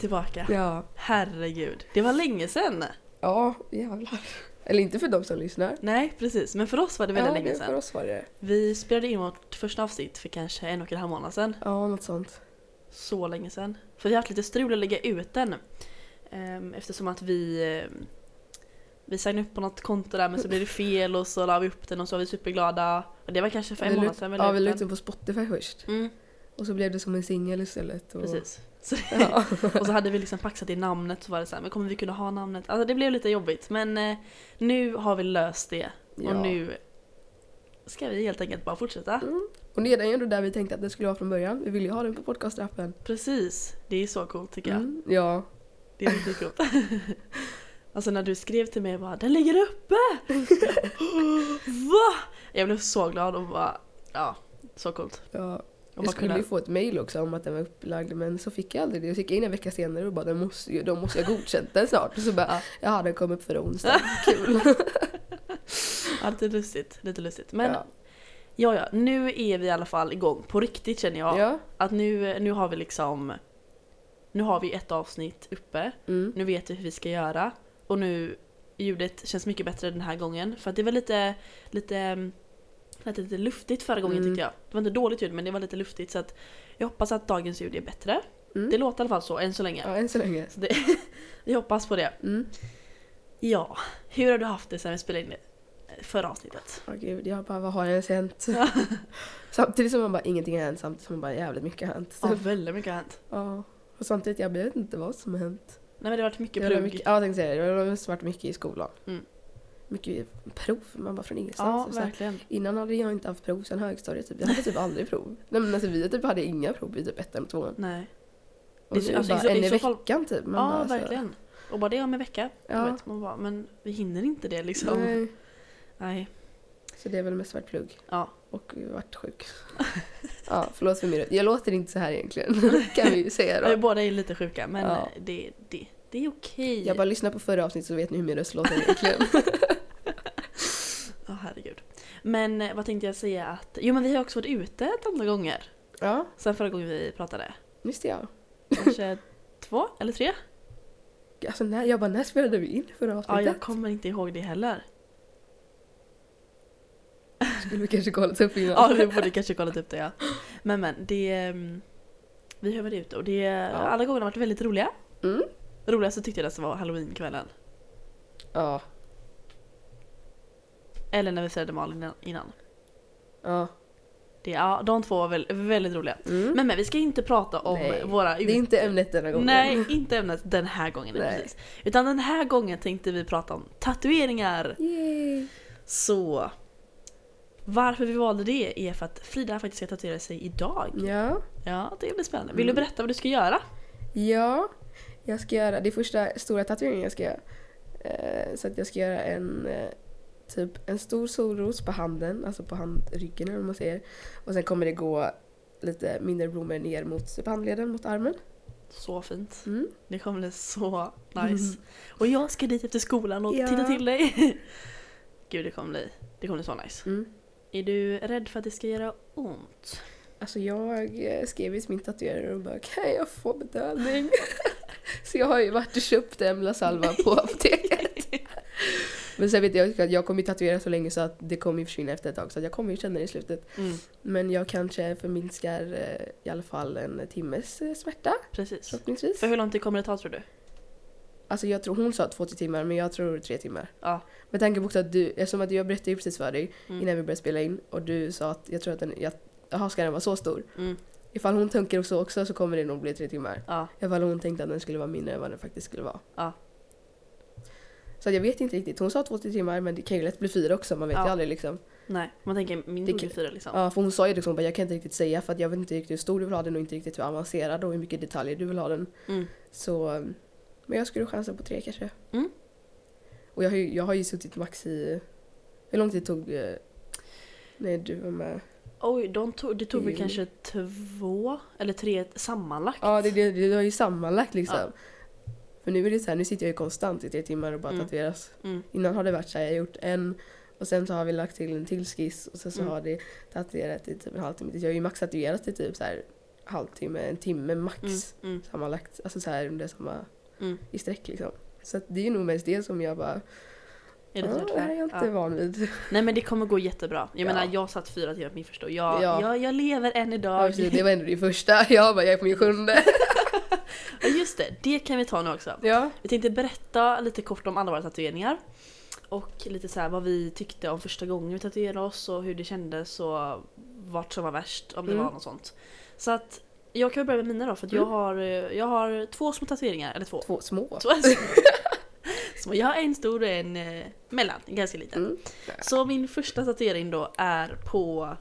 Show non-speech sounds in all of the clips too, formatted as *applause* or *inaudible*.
tillbaka. Ja. Herregud. Det var länge sedan. Ja, jävlar. Eller inte för de som lyssnar. Nej, precis. Men för oss var det väldigt ja, länge det- för sedan. oss var det Vi spelade in vårt första avsnitt för kanske en och en halv månad sedan. Ja, något sånt. Så länge sedan. För vi har haft lite strul att lägga ut den. Ehm, Eftersom att vi ehm, vi signade upp på något konto där men så blev det fel och så la vi upp den och så var vi superglada. Och det var kanske för en månad sedan Ja, vi la ut den på Spotify först. Mm, Och så blev det som en singel istället. Och... precis. *laughs* Så, Ja. och så hade vi liksom paxat i namnet så var det så här, men kommer vi kunna ha namnet? Alltså det blev lite jobbigt men eh, nu har vi löst det. Och Ja. nu ska vi helt enkelt bara fortsätta. Mm. Och det är ändå där vi tänkte att det skulle vara från början. Vi ville ju ha den på podcastrappen. Precis, det är så coolt tycker jag. Mm. Ja. Det är riktigt coolt. *laughs* Alltså när du skrev till mig bara “Den ligger uppe!” *laughs* *gasps* Va? Jag blev så glad och bara ja, så coolt. ja. Jag skulle kunna- ju få ett mail också om att den var upplagd men så fick jag aldrig det. Jag gick in en vecka senare och bara den måste ju, de måste ha godkänt den snart. Och så bara Ja. jaha den kom upp för onsdag. *laughs* Kul. Lite lustigt, lite lustigt. Men ja. ja. ja, nu är vi i alla fall igång på riktigt känner jag. Ja. Att nu, nu har vi liksom Nu har vi ett avsnitt uppe, Mm. nu vet vi hur vi ska göra och nu ljudet känns mycket bättre den här gången. För att det var lite, lite, lät lite luftigt förra gången Mm. tyckte jag. Det var inte dåligt ljud men det var lite luftigt så att jag hoppas att dagens ljud är bättre. Mm. Det låter i alla fall så än så länge. Ja, än så länge. Så det, *laughs* vi hoppas på det. Mm. Ja, hur har du haft det sen vi spelade in det förra avsnittet? Åh gud, jag bara vad har ens hänt? *laughs* samtidigt som man bara ingenting har hänt, samtidigt som man bara jävligt mycket har hänt. Ja, väldigt mycket har hänt. ja. Och samtidigt, jag vet inte vad som har hänt. Nej men det har varit mycket plugg. mycket, ja, jag tänkte säga det. Det har varit mycket i skolan. Mm. Mycket prov, man bara från Ja, ingenstans. Och så här, verkligen. Innan hade jag inte haft prov sen högstadiet. Typ. Jag hade typ aldrig prov. Nej, men alltså, vi typ hade inga prov i typ ettan och tvåan. Nej. Och så så- alltså, bara så- en i i så veckan typ. Man Ja, bara, så- verkligen. Och bara det om en vecka. Ja. Vet, man bara, men vi hinner inte det liksom. Nej. Nej. Så det är väl mest varit plugg. Ja. Och varit sjuk. ja, förlåt för mig. Jag låter inte så här egentligen. *laughs* kan vi ju säga Vi då. båda är lite sjuka men Ja. det, det, det är okej. Jag bara lyssnar på förra avsnittet så vet ni hur min röst låter egentligen. *laughs* Ja. Men eh, vad tänkte jag säga att, jo men vi har också varit ute ett antal gånger. ja, Sen förra gången vi pratade. det ja. Kanske *laughs* två eller tre? Alltså, när, jag bara, när spelade vi in förra Ja, avsnittet? jag kommer inte ihåg det heller. Skulle vi kanske kollat upp innan. Ja, vi borde kanske kollat upp det ja. Men men, det... ehm, Vi har varit ute och det... Alla gånger har varit väldigt roliga. Mm. Roligast tyckte jag nästan var halloweenkvällen. Ja. Eller när vi firade Malin innan. Ja. Det, ja, de två var väl, väldigt roliga. Mm. Men men, vi ska inte prata om Nej, våra... det är inte ämnet denna gången. Nej, inte ämnet den här gången. Precis. Utan den här gången tänkte vi prata om tatueringar. Yay. Så... Varför vi valde det är för att Frida faktiskt ska tatuera sig idag. Ja. Ja, det blir spännande. Vill du Mm. berätta vad du ska göra? Ja. Jag ska göra, det är första stora tatueringen jag ska göra. Eh, så att jag ska göra en eh, typ en stor solros på handen, alltså på handryggen eller vad man säger. Och sen kommer det gå lite mindre blommor ner mot typ handleden, mot armen. Så fint. Mm. Det kommer bli så nice. Och jag ska dit efter skolan och Ja. titta till dig. *laughs* Gud, det kommer bli, det kommer bli så nice. Mm. Är du rädd för att det ska göra ont? Alltså jag eh, skrev i min tatuerare och bara kan jag få bedövning? *laughs* så jag har ju varit och köpt Emla-salva på apoteket. Men sen vet jag att jag kommer tatuera så länge så att det kommer försvinna efter ett tag så att jag kommer ju känna det i slutet. Mm, Men jag kanske förminskar eh, i alla fall en timmes eh, smärta precis. För hur lång tid kommer det ta tror du? Alltså jag tror hon sa två till timmar men jag tror tre timmar. Ja. Med tanke på också att du, eftersom att jag berättade ju precis för dig Mm. innan vi började spela in och du sa att jag tror att den, jaha ska den vara så stor? Mm, Ifall hon tänker så också så kommer det nog bli tre timmar. ja. Ifall hon tänkte att den skulle vara mindre än vad den faktiskt skulle vara. Ja. Så jag vet inte riktigt. Hon sa två till timmar men det kan ju lätt bli fyra också. Man vet Ja. ju aldrig liksom. Nej, man tänker min ju kan- fyra liksom. Ja, för hon sa ju liksom bara jag kan inte riktigt säga för att jag vet inte riktigt hur stor du vill ha den och inte riktigt hur avancerad och hur mycket detaljer du vill ha den. Mm. Så, men jag skulle chansa på tre kanske. Mm. Och jag har, ju, jag har ju suttit max i, hur lång tid tog, eh, nej du var med? Oj, de tog, det tog väl kanske två eller tre sammanlagt. Ja det, det, det var ju sammanlagt liksom. Ja. För nu är det så här, nu sitter jag ju konstant i tre timmar och bara Mm. tatueras. Mm. Innan har det varit så här, jag har gjort en och sen så har vi lagt till en till skiss och sen så Mm. har det tatuerat i typ en halvtimme. Jag har ju max tatuerat i typ så här halvtimme, en timme max Mm, mm, sammanlagt. Alltså så här under samma, mm. i sträck liksom. Så det är nog mest det som jag bara, Är det "Ah, det här är jag inte Ja. van vid. Nej men det kommer gå jättebra. Jag Ja. menar jag satt fyra timmar på min första och jag, Ja. jag, jag lever än Ja, idag. precis, det var ändå det första, *laughs* jag bara jag är på min sjunde. *laughs* Ja just det, det kan vi ta nu också. Ja. Vi tänkte berätta lite kort om alla våra tatueringar. Och lite så här vad vi tyckte om första gången vi tatuerade oss och hur det kändes och vart som var värst om det Mm. var något sånt. Så att jag kan börja med mina då för att jag, Mm. har, eh, jag har två små tatueringar, eller två. Två små. *laughs* Två *laughs* små. Jag har en stor och en eh, mellan, ganska liten. Mm. Så min första tatuering då är på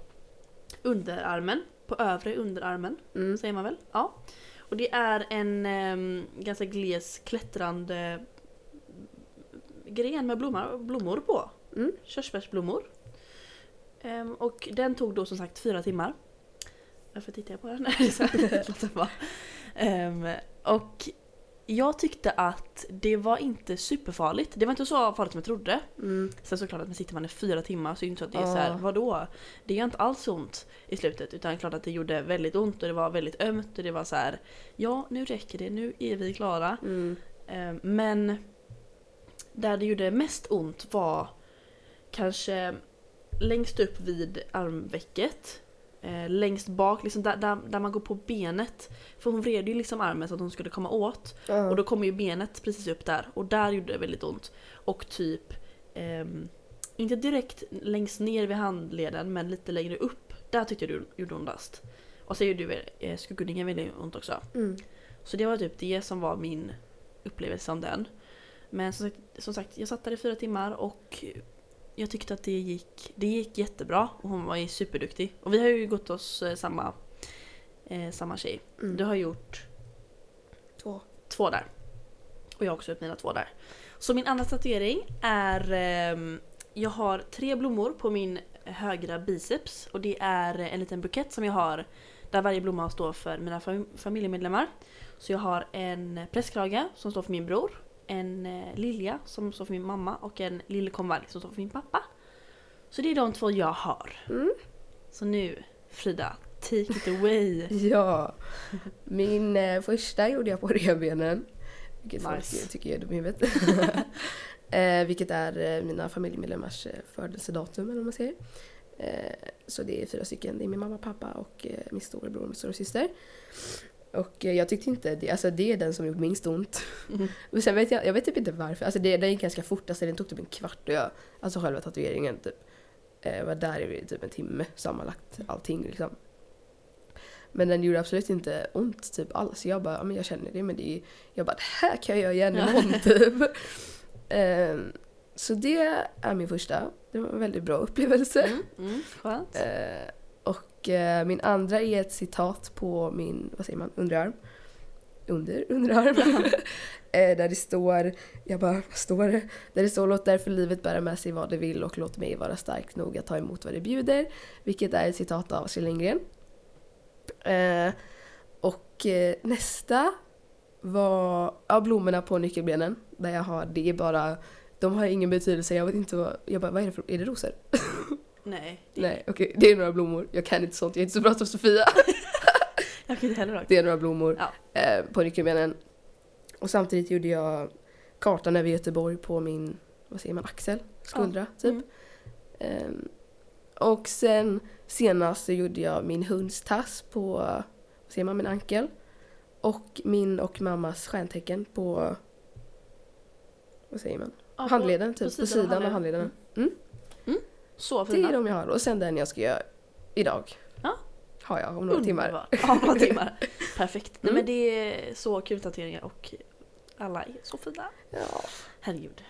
underarmen, på övre underarmen Mm. säger man väl? Ja. Och det är en em, ganska gles klättrande gren med blommor, blommor på. Mm. Körsbärsblommor. Em, och den tog då som sagt fyra timmar. Varför tittar jag på den? *laughs* *laughs* Em, och jag tyckte att det var inte superfarligt. Det var inte så farligt som jag trodde. Mm. Sen såklart att man sitter man i fyra timmar så är det inte så att det är Ja. så här, vadå? Det gör inte alls ont i slutet utan klart att det gjorde väldigt ont och det var väldigt ömt och det var så här, ja nu räcker det, nu är vi klara. Mm. Eh, Men där det gjorde mest ont var kanske längst upp vid armvecket. Eh, längst bak, liksom där, där, där man går på benet. För hon vred ju liksom armen så att hon skulle komma åt. Ja. Och då kommer ju benet precis upp där och där gjorde det väldigt ont. Och typ, ehm, inte direkt längst ner vid handleden men lite längre upp. Där tyckte jag det gjorde ondast. Och så gjorde eh, skuggudingen väldigt ont också. Mm. Så det var typ det som var min upplevelse om den. Men som sagt, som sagt jag satt där i fyra timmar och jag tyckte att det gick, det gick jättebra och hon var ju superduktig. Och vi har ju gått oss eh, samma, eh, samma tjej. Mm. Du har gjort Två. två där. Och jag har också gjort mina två där. Så min andra tatuering är... ehm, jag har tre blommor på min högra biceps och det är en liten bukett som jag har där varje blomma står för mina fam- familjemedlemmar. Så jag har en prästkrage som står för min bror, en eh, lilja som står för min mamma och en lillekonvalj som står för min pappa. Så det är de två jag har. Mm. Så nu Frida, take it away. *laughs* Ja. Min eh, första gjorde jag på revbenen. Vilket Nice. folk tycker jag är dum i huvudet. *laughs* eh, vilket är eh, mina familjemedlemmars eh, födelsedatum eller vad man säger. Eh, så det är fyra stycken. Det är min mamma, pappa och eh, min storebror och min storasyster. Och eh, jag tyckte inte det, alltså det är den som gjort minst ont. Mm. *laughs* Men sen vet jag, jag vet typ inte varför. Alltså det, den gick ganska fort, alltså den tog typ en kvart och jag, alltså själva tatueringen typ. Eh, var där i typ en timme sammanlagt allting liksom. Men den gjorde absolut inte ont typ alls. Jag bara, ja, men jag känner det men det är, jag bara det här kan jag göra igen imorgon *laughs* typ. Ehm, så det är min första. Det var en väldigt bra upplevelse. Mm, mm, skönt. Eh, och eh, min andra är ett citat på min, vad säger man, underarm. Under underarm. *laughs* eh, där det står, jag bara, vad står det? Där det står låt därför livet bära med sig vad det vill och låt mig vara stark nog att ta emot vad det bjuder. Vilket är ett citat av Astrid Lindgren. Eh, och eh, nästa var ja, blommorna på nyckelbenen. Där jag har, det är bara, de har ingen betydelse. Jag vet inte vad, jag bara, vad är det för, är det rosor? *laughs* Nej, det, Nej, okej. Det är några blommor. Jag kan inte sånt. Jag är inte så bra som Sofia. *laughs* jag kan inte heller. Det är några blommor Ja. eh, på nyckelbenen. Och samtidigt gjorde jag kartan över Göteborg på min, vad säger man, axel? Skuldra, typ. Mm. Ehm, och sen senast så gjorde jag min hundstass på, vad säger man, min ankel. Och min och mammas stjärntecken på, vad säger man? Ja, på- handleden, typ. På sidan, av handleden. Mm. Så Det är fina. de jag har. Och sen den jag ska göra idag. Ja. Har jag om några timmar. Ja, några *laughs* timmar. Perfekt. Nej Mm. men det är så kul tatueringar och alla är så fina. Ja. Herregud.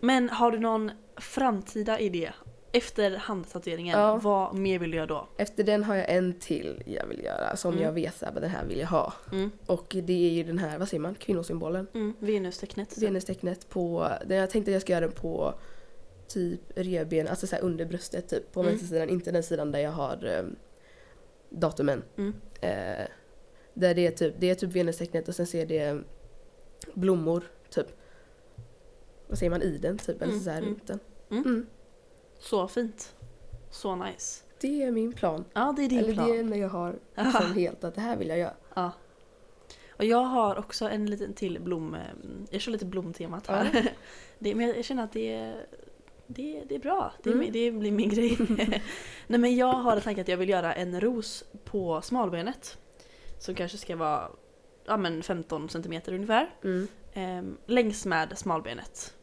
Men har du någon framtida idé? Efter handtatueringen, Ja. vad mer vill du göra då? Efter den har jag en till jag vill göra som Mm. jag vet att den här vill jag ha. Mm. Och det är ju den här, vad säger man, kvinnosymbolen. Mm. Venustecknet. Venustecknet på, jag tänkte att jag ska göra den på typ revben, alltså så under bröstet typ. På Mm. vänstersidan, inte den sidan där jag har um, datumen. Mm. Eh, där det är typ, det är typ venustecknet och sen ser det blommor typ. Vad säger man, i den typ, eller Mm, så här mm. runt den. Mm. Mm. Så fint. Så nice. det är min plan. Ja, det är din Eller plan. det är enda jag har *laughs* liksom helt att det här vill jag göra. Ja. Och jag har också en liten till blom... eh, Jag kör lite blomtemat här. *laughs* Det, men jag känner att det är, det, det är bra. Det, Mm. det blir min grej. *laughs* Nej men jag har en tanke att jag vill göra en ros på smalbenet. Som kanske ska vara ja, men 15 cm ungefär. Mm. Eh, längs med smalbenet.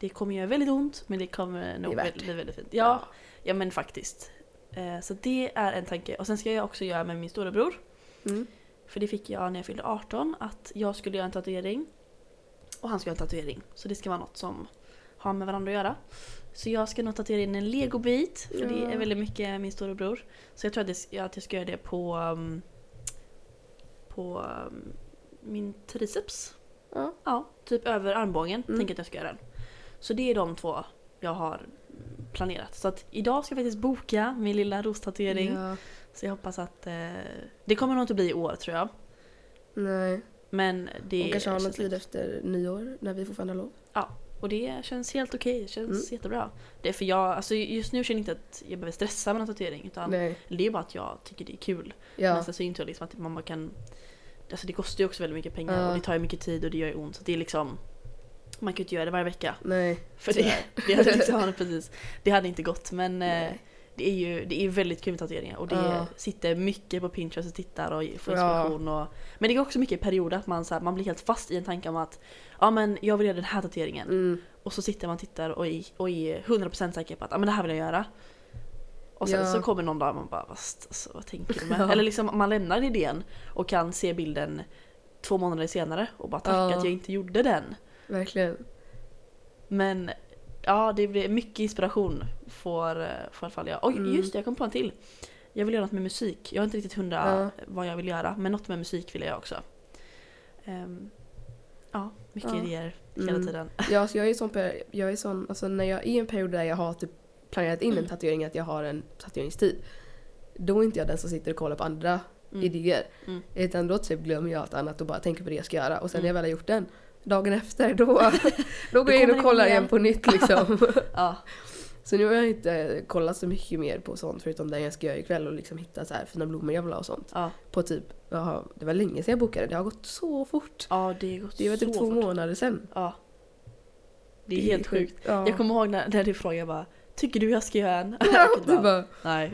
Det kommer göra väldigt ont men det kommer nog väldigt, bli väldigt fint. Ja, ja men faktiskt. Eh, så det är en tanke. Och sen ska jag också göra med min storebror. Mm. För det fick jag när jag fyllde 18 att jag skulle göra en tatuering. Och han skulle göra en tatuering. Så det ska vara något som har med varandra att göra. Så jag ska nog tatuera in en legobit. För det Ja. är väldigt mycket min storebror. Så jag tror att, det, ja, att jag ska göra det på, um, på um, min triceps. Ja. Ja, typ över armbågen Mm. tänker jag att jag ska göra den. Så det är de två jag har planerat. Så att idag ska jag faktiskt boka min lilla rostatuering. Ja. Så jag hoppas att eh, det kommer nog inte bli i år tror jag. Nej. Men det Hon kanske har någon tid efter nyår när vi fortfarande har lov. Och det känns helt okej, det känns Mm. jättebra. Det är för jag, alltså just nu känner jag inte att jag behöver stressa med någon tatuering utan Nej. det är bara att jag tycker det är kul. Ja. Men sen så inte så liksom att man bara kan Alltså det kostar ju också väldigt mycket pengar Ja. och det tar ju mycket tid och det gör ju ont så det är liksom Man kan ju inte göra det varje vecka. Nej. För det, det hade liksom, *laughs* precis. Det hade inte gått men eh, Nej. Det är ju det är väldigt kul med tatueringar och det Ja. sitter mycket på Pinterest och tittar och får Ja. inspiration. Och, men det går också mycket i perioder att man, så här, man blir helt fast i en tanke om att ja men jag vill göra den här tatueringen. Mm. Och så sitter man och tittar och är, och är 100% säker på att ja, men det här vill jag göra. Och sen Ja. så kommer någon dag och man bara alltså, vad tänker du med? *laughs* Ja. Eller liksom man lämnar idén och kan se bilden två månader senare och bara tacka Ja. att jag inte gjorde den. Verkligen. Men ja, det blir mycket inspiration får, får i alla fall jag. Oj, Mm. just det, jag kom på en till. Jag vill göra något med musik. Jag har inte riktigt hundra Ja. vad jag vill göra, men något med musik vill jag också. Ehm, ja, mycket Ja. idéer hela Mm. tiden. Ja, så jag är sån, jag är sån alltså när jag är i en period där jag har typ planerat in en tatuering, att jag har en tatueringstid. Då är inte jag den som sitter och kollar på andra Mm. idéer. Mm. Utan då typ glömmer jag allt annat och bara tänker på det jag ska göra. Och sen när jag Mm. väl har gjort den, dagen efter, då, då går jag in och kollar igen igen. på nytt liksom. *laughs* Ja, *laughs* Så nu har jag inte kollat så mycket mer på sånt förutom det jag ska göra ikväll och liksom hitta så här fina blommor jag vill ha och sånt. ja, På typ, jaha, det var länge sedan jag bokade, det har gått så fort. ja, det har gått Det var typ så två fort. månader sedan. Ja. Det är helt sjukt. Ja. Jag kommer ihåg när, när du frågade bara Tycker du jag ska göra en? Ja, Jag kunde du bara, bara, Nej.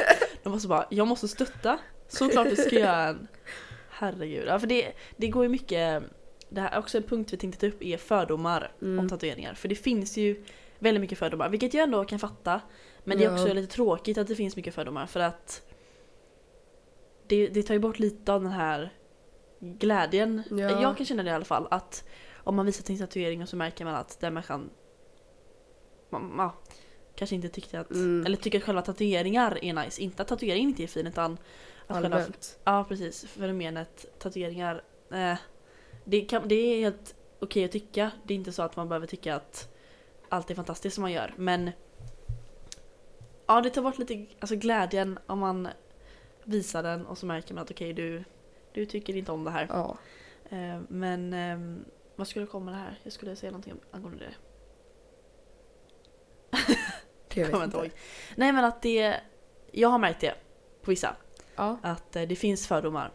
*laughs* De var så bara, jag måste stötta. Såklart du ska göra en. Herregud. Ja, för det, det går ju mycket, det här är också en punkt vi tänkte ta upp är fördomar Mm. om tatueringar. För det finns ju väldigt mycket fördomar, vilket jag ändå kan fatta. Men det är Ja. också lite tråkigt att det finns mycket fördomar för att det, det tar ju bort lite av den här glädjen. Ja. Jag kan känna det i alla fall att om man visar sin tatuering och så märker man att den människan man, ja, kanske inte tyckte att, Mm. eller tycker att själva tatueringar är nice. Inte att tatueringen inte är fin utan att själva, allmänt. ja precis, fenomenet tatueringar. Eh, det, kan, det är helt okej att tycka. Det är inte så att man behöver tycka att allt är fantastiskt som man gör. Men ja, det tar bort lite alltså, glädjen om man visar den och så märker man att okej du, du tycker inte om det här. Ja. Eh, men ehm, vad skulle komma det här? Jag skulle säga någonting angående det. *laughs* Det Kommer jag inte inte. ihåg. Nej men att det, jag har märkt det på vissa. Ja. Att eh, det finns fördomar.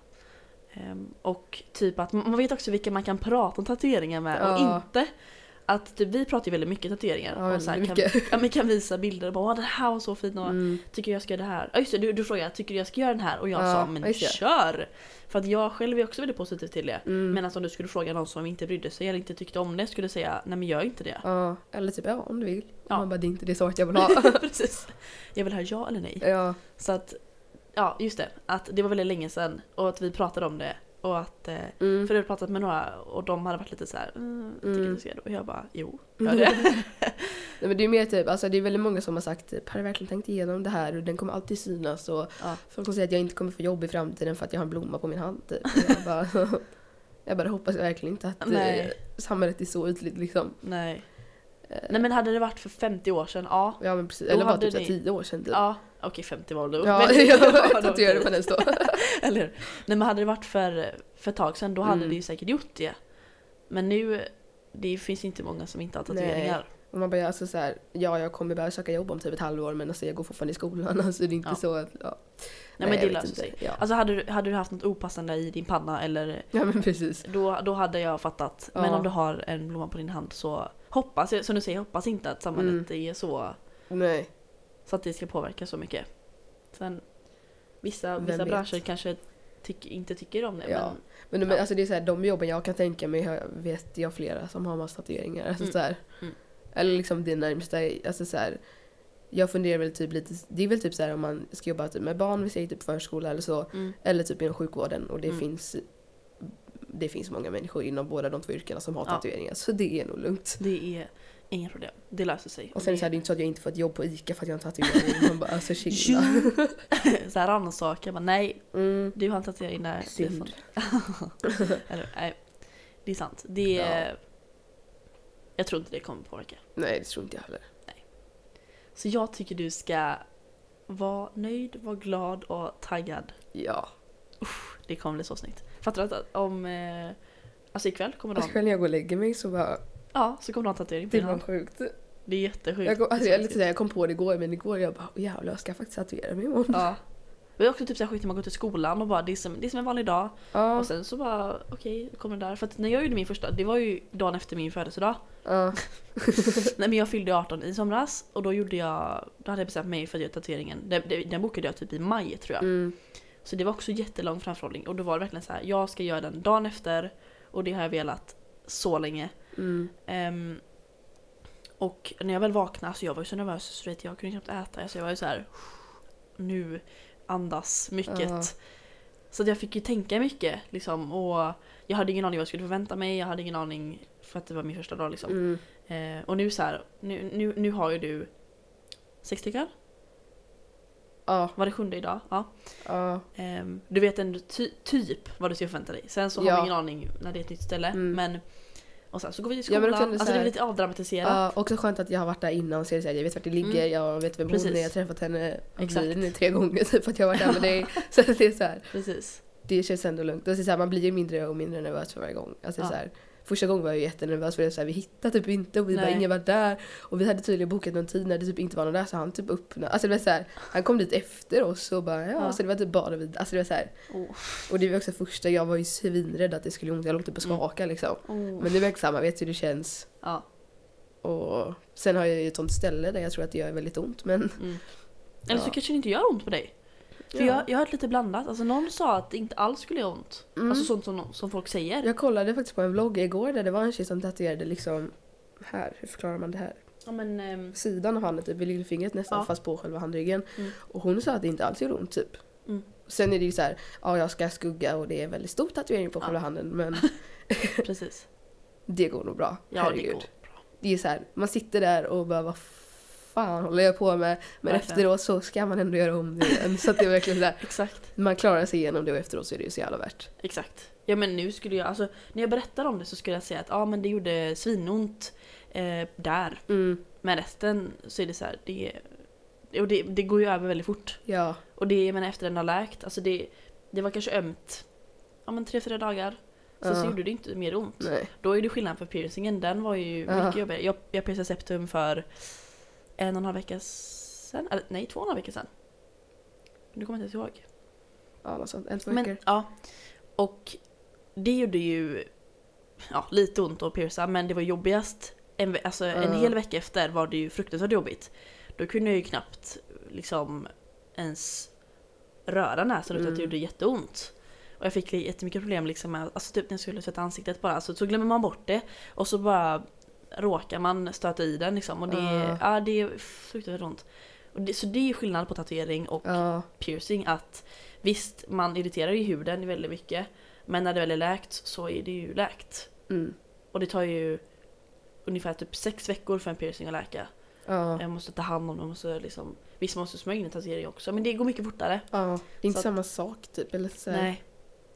Ehm, och typ att man vet också vilka man kan prata om tatueringar med och Ja. inte. Att typ, vi pratar ju väldigt mycket tatueringar. Ja, och så här, väldigt kan, mycket. ja, men kan visa bilder och bara "Åh, den här var så fin och Mm. tycker jag ska göra det här. Ja just det, du, du frågade tycker du jag ska göra den här? Och jag Ja, sa men det. kör! För att jag själv är också väldigt positiv till det. Mm. Medan om du skulle fråga någon som inte brydde sig eller inte tyckte om det skulle säga nej men gör inte det. Ja, eller typ ja om du vill. Ja. Man bara det är inte det svaret jag vill ha. *laughs* Precis. Jag vill ha ja eller nej. ja. Så att, ja just det. Att det var väldigt länge sedan och att vi pratade om det. Och att, eh, Mm. för jag hade pratat med några och de hade varit lite så här, mm, tycker Mm. du ska det? Och jag bara, jo, gör det. *laughs* *laughs* Nej, men det är mer typ, alltså det är väldigt många som har sagt typ, har du verkligen tänkt igenom det här och den kommer alltid synas och Ja. folk kommer säga att jag inte kommer få jobb i framtiden för att jag har en blomma på min hand typ. Jag bara, *laughs* jag bara hoppas verkligen inte att Nej. eh, samhället är så ytligt liksom. Nej. Eh, Nej men hade det varit för 50 år sedan, ja. Ja men precis, eller bara typ ni- 10 år sedan typ. Ja, okej 50 var det då. Ja, Väldigt- *laughs* jag tatuerade på den stå. Eller? Nej men hade det varit för, för ett tag sedan då hade Mm. det ju säkert gjort det. Men nu, det finns inte många som inte har tatueringar. Och man bara, alltså så här, ja jag kommer behöva söka jobb om typ ett halvår men alltså jag går fortfarande i skolan. *laughs* Alltså det är inte Ja. så att, ja. Nej, men det löser sig. Ja. Alltså hade du, hade du haft något opassande i din panna eller ja men precis. då, då hade jag fattat. Men Ja. om du har en blomma på din hand så hoppas jag, som du säger, hoppas inte att samhället Mm. är så, Nej. Så att det ska påverka så mycket. Sen vissa, Vem vissa vet? branscher kanske tyck, inte tycker om det. Ja. Men, Men, de, Ja. alltså det är så här, de jobben jag kan tänka mig vet jag flera som har massa tatueringar. Alltså Mm. så här, Mm. Eller liksom det närmsta, alltså så här, jag funderar väl typ lite, det är väl typ så här om man ska jobba typ med barn, vi säger typ förskola eller så, mm, eller typ inom sjukvården och det Mm. finns det finns många människor inom båda de två yrkena som har Ja. tatueringar så det är nog lugnt. det är inga problem. Det löser sig. Och sen så är det inte så att jag inte får ett jobb på ICA för att jag har en tatuering. Man bara alltså chilla. *laughs* så här rannsaka, bara nej, Mm. du har en tatuering där. det Synd. *laughs* Eller, nej, det är sant. Det är, Ja. Jag tror inte det kommer påverka. Nej det tror inte jag heller. Så jag tycker du ska vara nöjd, vara glad och taggad. Ja. Det kommer bli så snyggt. Fattar du att om... Eh, alltså ikväll kommer du Alltså ha... kväll när jag går och lägger mig så bara, Ja, så kommer du ha en tatuering på det var sjukt. Det är jättesjukt. Jag, kom, alltså, jag, lite jag kom på det igår men igår jag bara "Åh, jävlar jag ska faktiskt tatuera mig imorgon. Ja. Det är också typ så sjukt när man går till skolan och bara det är som, det är som en vanlig dag. Ja. Och sen så bara okej, okay, kommer det där. För att när jag gjorde min första, det var ju dagen efter min födelsedag. ja. *laughs* Nej men jag fyllde 18 i somras och då gjorde jag, då hade jag bestämt mig för att göra tatueringen. Den, den den bokade jag typ i maj tror jag. Mm. Så det var också jättelång framförhållning och då var det verkligen så här, jag ska göra den dagen efter och det har jag velat så länge. Mm. Ehm, och när jag väl vaknade, så jag var ju så nervös så vet, jag kunde knappt äta. Så jag var ju så här, nu andas mycket. Ja. Så jag fick ju tänka mycket liksom och jag hade ingen aning vad jag skulle förvänta mig. Jag hade ingen aning för att det var min första dag liksom. Mm. Eh, och nu så här, nu, nu, nu har ju du sex stycken? Ja. Var det sjunde idag? Ja. Ja. Ehm, du vet ändå ty typ vad du ska förvänta dig. Sen så har Ja. vi ingen aning när det är ett nytt ställe. Mm. Men, och sen så går vi Ja, men skolan. då kan du alltså så det är här- lite avdramatiserat. Ja, också skönt att jag har varit där innan det så här, jag vet vart det ligger, Mm. jag vet vem hon Precis. är, jag har träffat henne. Exakt. tre gånger typ för att jag har varit där med dig. *laughs* Så det är så här, Precis. det känns ändå lugnt. Och så här, man blir ju mindre och mindre nervös för varje gång. Alltså Ja. så här, första gången var jag jättenervös för det så här, vi hittade typ inte och vi bara ingen var där. Och vi hade tydligen bokat någon tid när det typ inte var någon där så han typ öppnade. Alltså det var så här, han kom dit efter oss och bara ja, Ja. så det var typ bara vi. Alltså det var så här, Oh. och det var också första, jag var ju svinrädd att det skulle göra ont. Jag låg typ och Mm. skakade liksom. Oh. Men nu är jag samma, vet hur det känns. Ja. Och sen har jag ju ett sånt ställe där jag tror att det gör väldigt ont men Mm. Eller så Ja. kanske det inte gör ont på dig. För Ja. jag, jag har hört lite blandat. Alltså någon sa att det inte alls skulle göra ont. Mm. Alltså sånt som, som folk säger. Jag kollade faktiskt på en vlogg igår där det var en tjej som tatuerade liksom här, hur förklarar man det här? Ja men... ehm, Sidan av handen typ vid lillfingret nästan Ja. fast på själva handryggen. Mm. Och hon sa att det inte alls gjorde ont typ. Mm. Sen är det ju så här, ja jag ska skugga och det är en väldigt stor tatuering på Ja. själva handen men *laughs* precis. *laughs* det går nog bra. Ja Herregud. det går bra. Det är så här, man sitter där och bara vad fan håller jag på med? Men Verkligen. efteråt så ska man ändå göra om det igen. Så att det är verkligen så här, Exakt. man klarar sig igenom det och efteråt så är det ju så jävla värt. Exakt. Ja men nu skulle jag, alltså när jag berättar om det så skulle jag säga att ja men det gjorde svinont eh, där. Mm, Men resten så är det så här, det, och det, det går ju över väldigt fort. ja. Och det, jag menar efter den har läkt, alltså det, det var kanske ömt, ja men tre, fyra dagar. Sen så Ja. gjorde det inte mer ont. Nej. Då är det skillnad för piercingen, den var ju Ja. mycket jobbigare. Jag, jag piercade septum för en och en halv vecka sen, eller nej två och en halv vecka sen. Nu kommer jag inte ens ihåg. Ja, något sånt. En, två Men, veckor. ja. Och det gjorde ju ja, lite ont att pierca men det var jobbigast en, alltså, en hel vecka efter var det ju fruktansvärt jobbigt. Då kunde jag ju knappt liksom ens röra näsan utan att det Mm. gjorde jätteont. Och jag fick jättemycket problem liksom med, alltså typ när jag skulle tvätta ansiktet bara, så, så glömmer man bort det och så bara råkar man stöta i den liksom och det, Ja. ja, det är fruktansvärt ont. Och det, så det är skillnad på tatuering och Ja, piercing att visst, man irriterar ju huden väldigt mycket men när det väl är läkt så är det ju läkt. mm. Och det tar ju ungefär typ sex veckor för en piercing att läka. ja. Jag måste ta hand om det, måste liksom, visst man måste smörja in en tatuering också men det går mycket fortare. ja. Det är inte Så att- samma sak typ. Eller så Nej,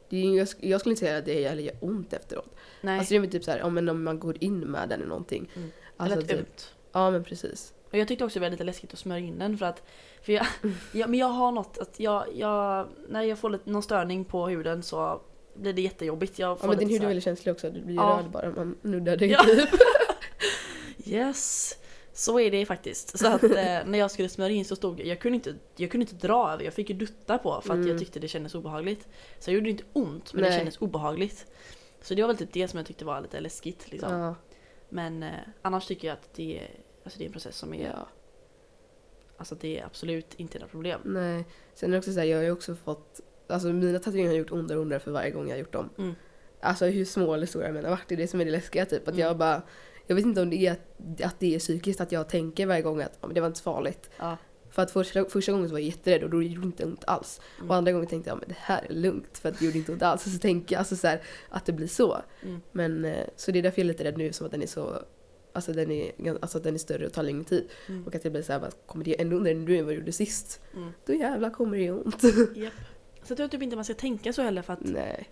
jag, jag skulle inte säga att det gör gör ont efteråt. nej. Alltså det är väl typ så här, ja, men om man går in med den i någonting. Mm. Alltså, Eller typ, ömt. ja men precis. Och jag tyckte också det var lite läskigt att smörja in den för att för jag, *laughs* ja, men jag har något att jag, jag, när jag får lite, någon störning på huden så blir det jättejobbigt. Jag får Ja men din hud är väldigt känslig också. Du blir Ja. röd bara man nuddar dig Ja. typ. *laughs* Yes! Så är det faktiskt. Så att eh, *laughs* när jag skulle smörja in så stod jag, kunde inte, jag kunde inte dra över, jag fick ju dutta på för att Mm. jag tyckte det kändes obehagligt. Så jag gjorde inte ont men Nej. det kändes obehagligt. Så det var väl typ det som jag tyckte var lite läskigt liksom. Ja. Men eh, annars tycker jag att det är, alltså det är en process som är, ja. alltså det är absolut inte några problem. Nej. Sen är det också så här, jag har ju också fått, alltså mina tatueringar har gjort ondare och ondare för varje gång jag har gjort dem. Mm. Alltså hur små eller stora har varit, det är det som är det läskiga typ. Att Mm. jag bara, jag vet inte om det är att, att det är psykiskt att jag tänker varje gång att men det var inte så farligt. Ja. För att första, första gången så var jag jätterädd och då gjorde det inte ont alls. Mm. Och andra gången tänkte jag men det här är lugnt för att det gjorde inte ont alls. Så, så tänker jag alltså så här, att det blir så. Mm. Men eh, så det är därför jag är lite rädd nu som att den är så Alltså den är, alltså att den är större och tar längre tid. Mm. Och att det blir så här, bara, kommer det ännu ondare nu än vad det gjorde sist? Mm. Då jävlar kommer det ont. Japp. Så jag tror typ inte man ska tänka så heller för att Nej.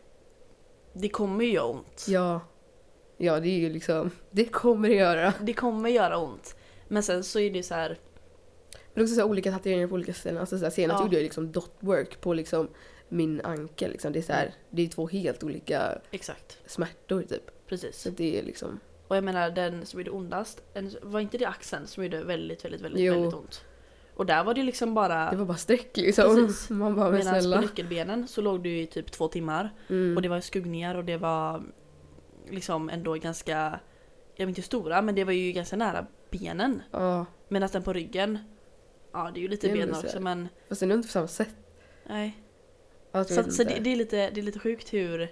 det kommer ju göra ont. Ja. Ja det är ju liksom, det kommer det göra. Det kommer göra ont. Men sen så är det så här. Men också så här, olika tatueringar på olika ställen. Alltså, så här, senast Ja. gjorde jag liksom dot work på liksom min ankel. Liksom. Det, är så här, det är två helt olika exakt. smärtor typ. Precis. Så det är liksom, Och jag menar den som gjorde ondast, var inte det axeln som gjorde väldigt, väldigt, väldigt, Jo. väldigt ont? Och där var det liksom bara... det var bara streck liksom. Precis. *laughs* Man bara, men Medan på snälla. nyckelbenen så låg du i typ två timmar. Mm. Och det var skuggningar och det var liksom ändå ganska, jag vet inte hur stora, men det var ju ganska nära benen. Ja, Medan den på ryggen, ja det är ju lite ben också men fast det är inte på samma sätt. nej. Så, så det, det, är lite, det är lite sjukt hur,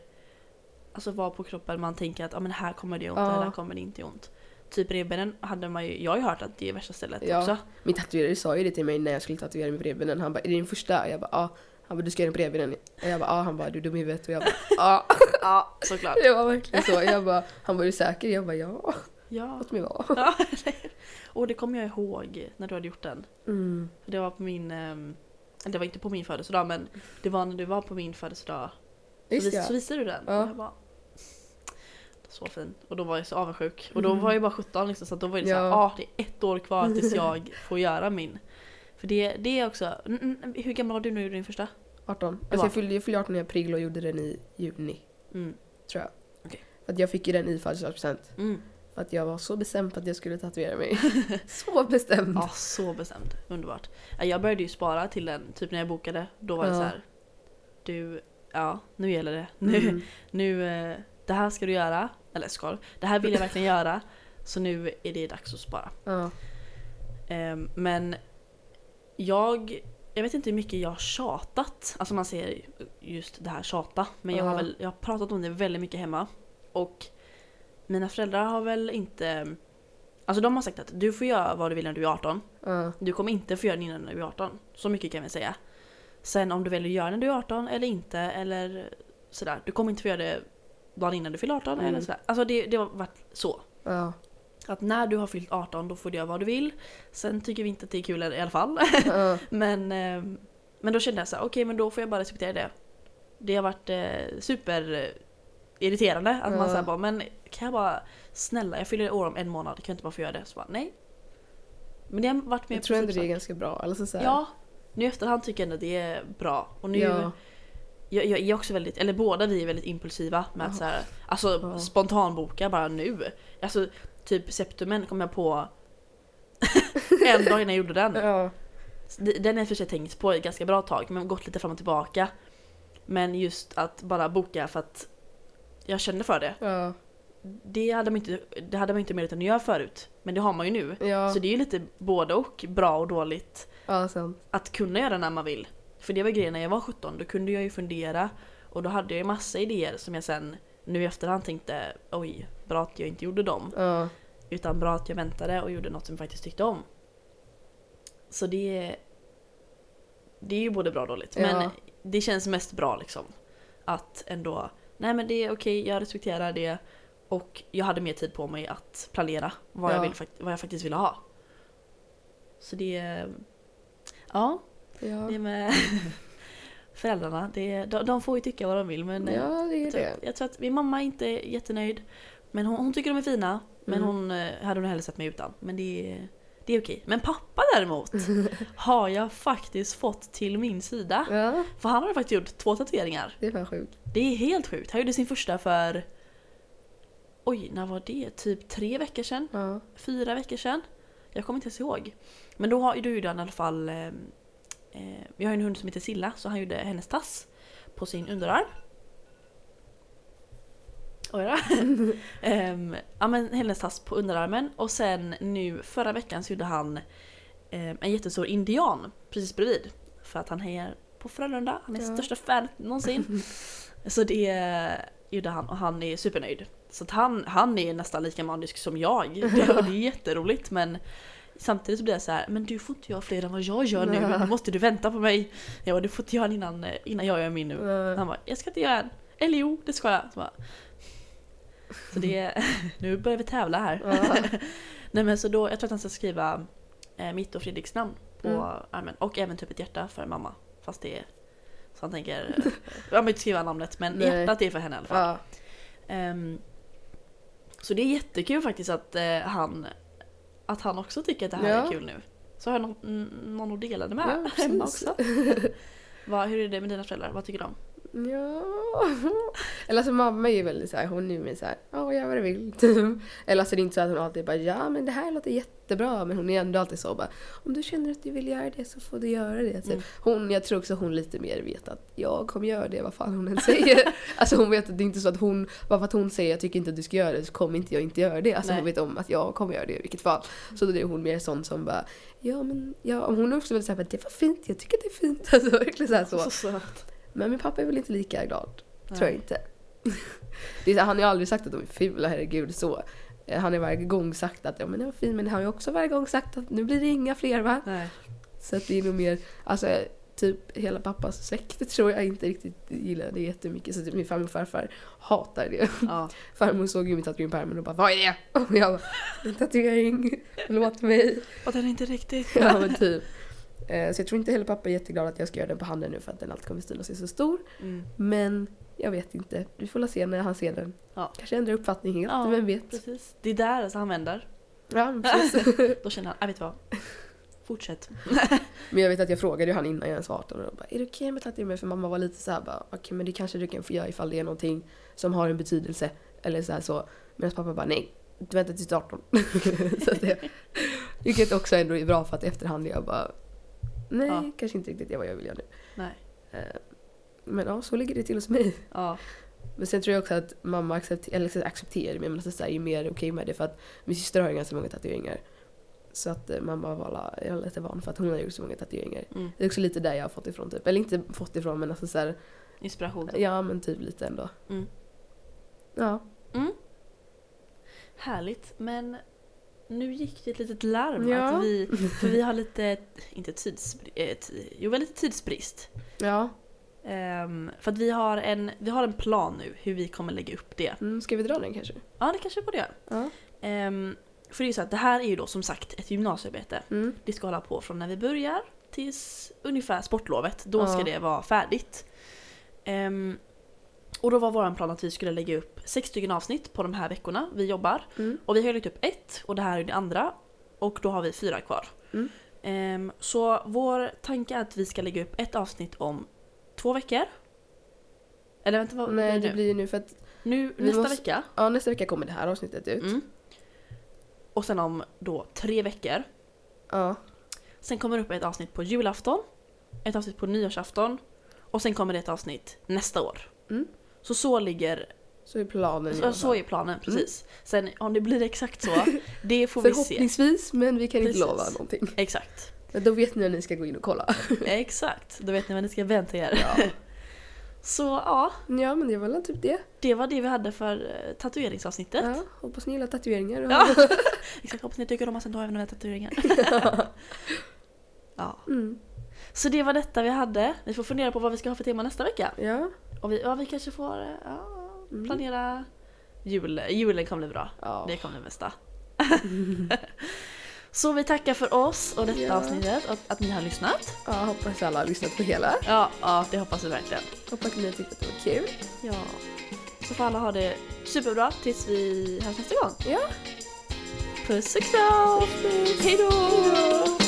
alltså vad på kroppen man tänker att ah, men här kommer det ont Ja. eller här kommer det inte ont. Typ revbenen hade man ju, jag har ju hört att det är värsta stället Ja. också. Min tatuerare sa ju det till mig när jag skulle tatuera mig på revbenen. Han bara, är det din första? Jag bara, ja. Han bara, du ska göra på revbenen. Och jag bara, ja. Han bara, du är dum i huvudet. Och jag bara, ja. Ja, såklart. Det var verkligen så. Jag bara, han bara, är du säker? Jag bara, ja. Ja. Låt mig vara. ja. och det kommer jag ihåg när du hade gjort den. Mm. Det var på min, ehm, det var inte på min födelsedag men det var när du var på min födelsedag. Så, Just vis, ja. så visade du den. Ja. Och jag bara, så fin. Och då var jag så avundsjuk. Och då Mm. var jag bara 17 liksom, så då var det Ja. såhär, ah det är ett år kvar tills jag *laughs* får göra min. För det, det är också, mm, mm, hur gammal var du när du gjorde din första? 18. var- Alltså jag fyllde, jag fyllde 18 i april och gjorde den i juni. Mm. Tror jag. Okej. För att jag fick ju den i födelsedagspresent. Mm. För att jag var så bestämd på att jag skulle tatuera mig. *laughs* så bestämd. Ja, så bestämd. Underbart. Ja, Jag började ju spara till den, typ när jag bokade. Då var det Ja. så här. Du, ja nu gäller det. Nu, Mm. *laughs* nu, eh, det här ska du göra. Eller ska? Det här vill jag verkligen göra. Så nu är det dags att spara. Ja. Ehm, men jag, jag vet inte hur mycket jag har tjatat. Alltså man ser just det här tjata. Men jag har väl jag har pratat om det väldigt mycket hemma. Och mina föräldrar har väl inte... Alltså de har sagt att du får göra vad du vill när du är 18. Ja. Du kommer inte få göra den innan du är 18. Så mycket kan vi säga. Sen om du väljer att göra den när du är 18 eller inte eller sådär. Du kommer inte få göra det dagen innan du fyller 18 Mm. eller sådär. Alltså det, det har varit så. Ja. Att när du har fyllt 18 då får du göra vad du vill. Sen tycker vi inte att det är kul i alla fall. Ja. *laughs* men, eh, men då kände jag så okej men då får jag bara respektera det. Det har varit eh, super irriterande att man Ja. säger bara men kan jag bara snälla jag fyller år om en månad, kan jag inte bara få göra det? Så bara nej. Men det har varit mer Jag tror ändå det är ganska bra. Alltså så här, Ja, nu i efterhand tycker jag ändå det är bra. Och nu, Ja. jag, jag är också väldigt, eller båda vi är väldigt impulsiva med att så här, alltså Ja. spontanboka bara nu. Alltså typ Septumen kom jag på *laughs* en dag innan jag gjorde den. Ja. Den har jag i för sig tänkt på ett ganska bra tag men gått lite fram och tillbaka. Men just att bara boka för att jag kände för det. Ja. Det hade man inte, det hade man inte möjlighet att göra förut. Men det har man ju nu. Ja. Så det är ju lite både och, bra och dåligt. ja, att kunna göra när man vill. För det var grejen när jag var 17, då kunde jag ju fundera och då hade jag ju massa idéer som jag sen nu i efterhand tänkte oj, bra att jag inte gjorde dem. Ja. Utan bra att jag väntade och gjorde något som jag faktiskt tyckte om. Så det, det är ju både bra och dåligt. Men Ja. det känns mest bra liksom. Att ändå, nej men det är okej, jag respekterar det. Och jag hade mer tid på mig att planera vad, jag, Ja. vill, fakt- vad jag faktiskt ville ha. Så det, ja, Ja. det med *laughs* föräldrarna, det, de, de får ju tycka vad de vill men ja, det är jag, tror, det. jag tror att min mamma är inte jättenöjd. Men hon, hon tycker de är fina. Men Mm. hon eh, hade hon hellre sett mig utan. Men det, är- det är okej. Men pappa däremot *laughs* har jag faktiskt fått till min sida. Ja, För han har faktiskt gjort två tatueringar. det är fan sjukt. Det är helt sjukt. Han gjorde sin första för... Oj, när var det? Typ tre veckor sedan? Ja. Fyra veckor sedan? Jag kommer inte ens ihåg. Men då, har, då gjorde han i alla fall... Eh, eh, vi har en hund som heter Silla så han gjorde hennes tass på sin underarm. Oj då. *laughs* Ehm, ja men hennes tass på underarmen och sen nu förra veckan så gjorde han ehm, en jättestor indian precis bredvid. För att han hejar på Frölunda, han är Ja. största fan någonsin. *laughs* så det gjorde han och han är supernöjd. Så att han, han är nästan lika manisk som jag. Det, det är jätteroligt men Samtidigt så blir jag så här, men du får inte göra fler än vad jag gör nu, nu måste du vänta på mig. Jag bara, du får inte göra en innan, eh, innan jag gör min nu. Han bara, jag ska inte göra en. Eller jo, det ska jag. Så, bara, så det, *laughs* nu börjar vi tävla här. Ja. *laughs* Nej men så då, jag tror att han ska skriva eh, mitt och Fredriks namn på Mm. armen. Och även typ ett hjärta för mamma. Fast det är, så han tänker, *laughs* jag behöver inte skriva namnet men Nej. hjärtat är för henne i alla fall. Ja. Ehm, så det är jättekul faktiskt att eh, han att han också tycker att det här Ja. är kul nu. Så har jag någon, någon att dela det med Ja, hemma också. Vad, hur är det med dina föräldrar? Vad tycker de? Ja. *laughs* Eller alltså mamma är ju väldigt såhär, hon är ju mer såhär, ja gör vad du vill *laughs* typ. Eller alltså det är inte så att hon alltid bara, ja men det här låter jättebra. Men hon är ändå alltid så bara, om du känner att du vill göra det så får du göra det. Typ. Mm. Hon, jag tror också hon lite mer vet att jag kommer göra det vad fan hon än säger. *laughs* alltså hon vet att det är inte så att hon, bara för att hon säger jag tycker inte att du ska göra det så kommer inte jag inte göra det. Alltså Nej. hon vet om att jag kommer göra det i vilket fall. Så då är hon mer sån som bara, ja men ja, hon är också väldigt såhär, det var fint, jag tycker det är fint. Alltså verkligen såhär så. Så söt. Men min pappa är väl inte lika glad. Nej. Tror jag inte. Är, han har ju aldrig sagt att de är fula, herregud så. Eh, Han har varje gång sagt att ja, men det var fint men han har ju också varje gång sagt att nu blir det inga fler va? Nej. Så att det är nog mer, alltså typ hela pappas släkt tror jag inte riktigt gillar det jättemycket. Så typ min farmor och farfar hatar det. Ja. *laughs* Farmor såg ju min tatuering på armen och bara vad är det? Och jag bara en tatuering, låt mig. Och den är inte riktigt... Ja men typ. Eh, Så jag tror inte heller pappa är jätteglad att jag ska göra den på handen nu för att den alltid kommer synas är så stor. Mm. Men jag vet inte. Vi får la se när han ser den. Ja. Kanske ändrar uppfattning helt, Ja, vem vet? Precis. Det är där alltså han vänder. Ja, precis. *laughs* Då känner han, jag vet du vad? Fortsätt. *laughs* men jag vet att jag frågade ju han innan jag ens var 18 och bara, är det okej med tatuering? För mamma var lite såhär bara, okej men det kanske du kan få göra ifall det är någonting som har en betydelse. Eller så här så. Medan pappa bara, nej. Du väntar tills du är 18. *laughs* så att det, vilket också ändå är bra för att efterhand jag bara, nej Ja. kanske inte riktigt är vad jag vill göra nu. Nej. Eh, Men ja, så ligger det till hos mig. Ja. Men sen tror jag också att mamma accepterar, eller accepterar men alltså så här, är mer okej med det för att min syster har ganska många tatueringar. Så att eh, mamma var är lite van för att hon har gjort så många tatueringar. Mm. Det är också lite där jag har fått ifrån typ. Eller inte fått ifrån men alltså så här, Inspiration. ja men typ lite ändå. Mm. Ja. Härligt. Men nu gick det ett litet larm Ja. att vi, för vi har lite, inte tidsbrist, jo väl lite tidsbrist. Ja. Ehm, för att vi har, en, vi har en plan nu hur vi kommer lägga upp det. Mm, ska vi dra den kanske? Ja det kanske vi borde göra. Ja. Ehm, för det är ju så att det här är ju då som sagt ett gymnasiearbete. Mm. Det ska hålla på från när vi börjar tills ungefär sportlovet. Då ska Ja. det vara färdigt. Ehm, och då var vår plan att vi skulle lägga upp sex stycken avsnitt på de här veckorna vi jobbar. Mm. Och vi har lagt upp ett och det här är det andra. Och då har vi fyra kvar. Mm. Ehm, så vår tanke är att vi ska lägga upp ett avsnitt om två veckor. Eller vänta, vad Nej det det blir ju nu för att nu nästa måste- vecka. ja, nästa vecka kommer det här avsnittet ut. Mm. Och sen om då tre veckor. Ja. Sen kommer det upp ett avsnitt på julafton. Ett avsnitt på nyårsafton. Och sen kommer det ett avsnitt nästa år. Mm. Så så ligger, Så är planen så, så är planen precis. Sen om det blir exakt så, *laughs* det får vi se. Förhoppningsvis men vi kan inte Precis. lova någonting. Exakt. Men då vet ni när ni ska gå in och kolla. *laughs* Exakt, då vet ni vad ni ska vänta er. Ja. *laughs* Så ja, ja men det var väl typ det. det var det vi hade för eh, tatueringsavsnittet. Ja, hoppas ni gillar tatueringar. Ja. Exakt, hoppas ni tycker om oss, sen då har jag även några tatueringar. ja. Mm. Så det var detta vi hade. Vi får fundera på vad vi ska ha för tema nästa vecka. Ja. Och vi, ja, vi kanske får eh, ja, Mm. planera jul. Julen kommer bli bra. ja. Det kommer bli bästa. *laughs* Så vi tackar för oss och detta Ja. avsnittet och att ni har lyssnat. ja, hoppas alla har lyssnat på hela. Ja, ja det hoppas vi verkligen. Hoppas ni tyckte att det var kul. Ja. Så får alla ha det superbra tills vi hörs nästa gång. Ja. Puss och kram! Hej då! Hej då!